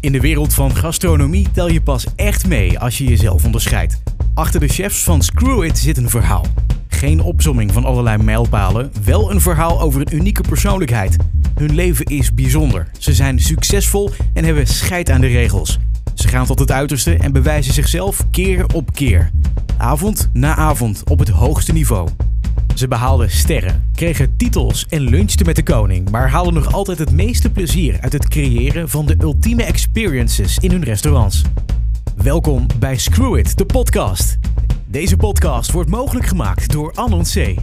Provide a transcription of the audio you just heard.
In de wereld van gastronomie tel je pas echt mee als je jezelf onderscheidt. Achter de chefs van Screw It zit een verhaal. Geen opzomming van allerlei mijlpalen, wel een verhaal over een unieke persoonlijkheid. Hun leven is bijzonder. Ze zijn succesvol en hebben scheid aan de regels. Ze gaan tot het uiterste en bewijzen zichzelf keer op keer. Avond na avond op het hoogste niveau. Ze behaalden sterren, kregen titels en lunchten met de koning, maar haalden nog altijd het meeste plezier uit het creëren van de ultieme experiences in hun restaurants. Welkom bij Screw It, de podcast. Deze podcast wordt mogelijk gemaakt door Anon C.